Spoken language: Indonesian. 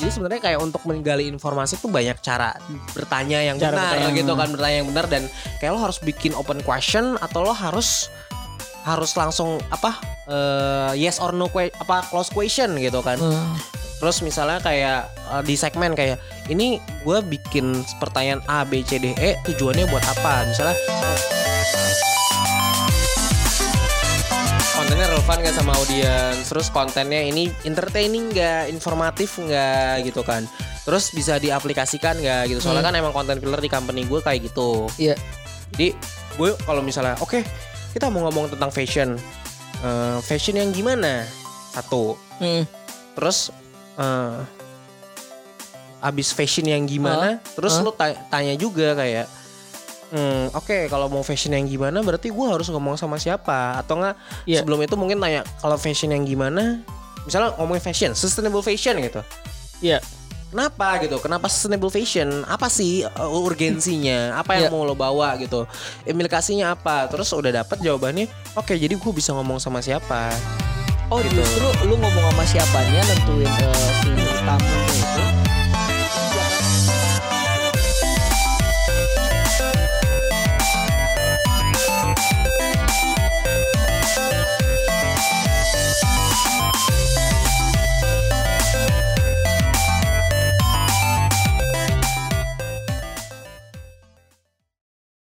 Jadi sebenarnya kayak untuk menggali informasi tuh banyak cara bertanya yang Cara benar bertanya. gitu kan bertanya yang benar dan kayak lo harus bikin open question atau lo harus harus langsung apa eh, yes or no que- apa close question gitu kan. Hmm. Terus misalnya kayak eh, di segmen kayak ini gue bikin pertanyaan A B C D E tujuannya buat apa? Misalnya relevan gak sama audiens? Terus kontennya ini entertaining gak informatif gak gitu kan. Terus bisa diaplikasikan gak gitu. Soalnya kan emang konten killer di company gue kayak gitu. Iya. jadi gue kalau misalnya oke kita mau ngomong tentang fashion. Eh, fashion yang gimana? Satu. Hmm. terus eh abis fashion yang gimana? Terus Hah? lu ta- tanya juga kayak hmm, oke kalau mau fashion yang gimana berarti gue harus ngomong sama siapa atau enggak Iya. sebelum itu mungkin tanya kalau fashion yang gimana misalnya ngomongin fashion sustainable fashion gitu Iya. Kenapa gitu? Kenapa sustainable fashion? Apa sih uh, urgensinya? Apa yang Iya. mau lo bawa gitu? Implikasinya apa? Terus udah dapet jawabannya. Oke, jadi gue bisa ngomong sama siapa? Oh Gitu. justru lu ngomong sama siapanya nentuin tamu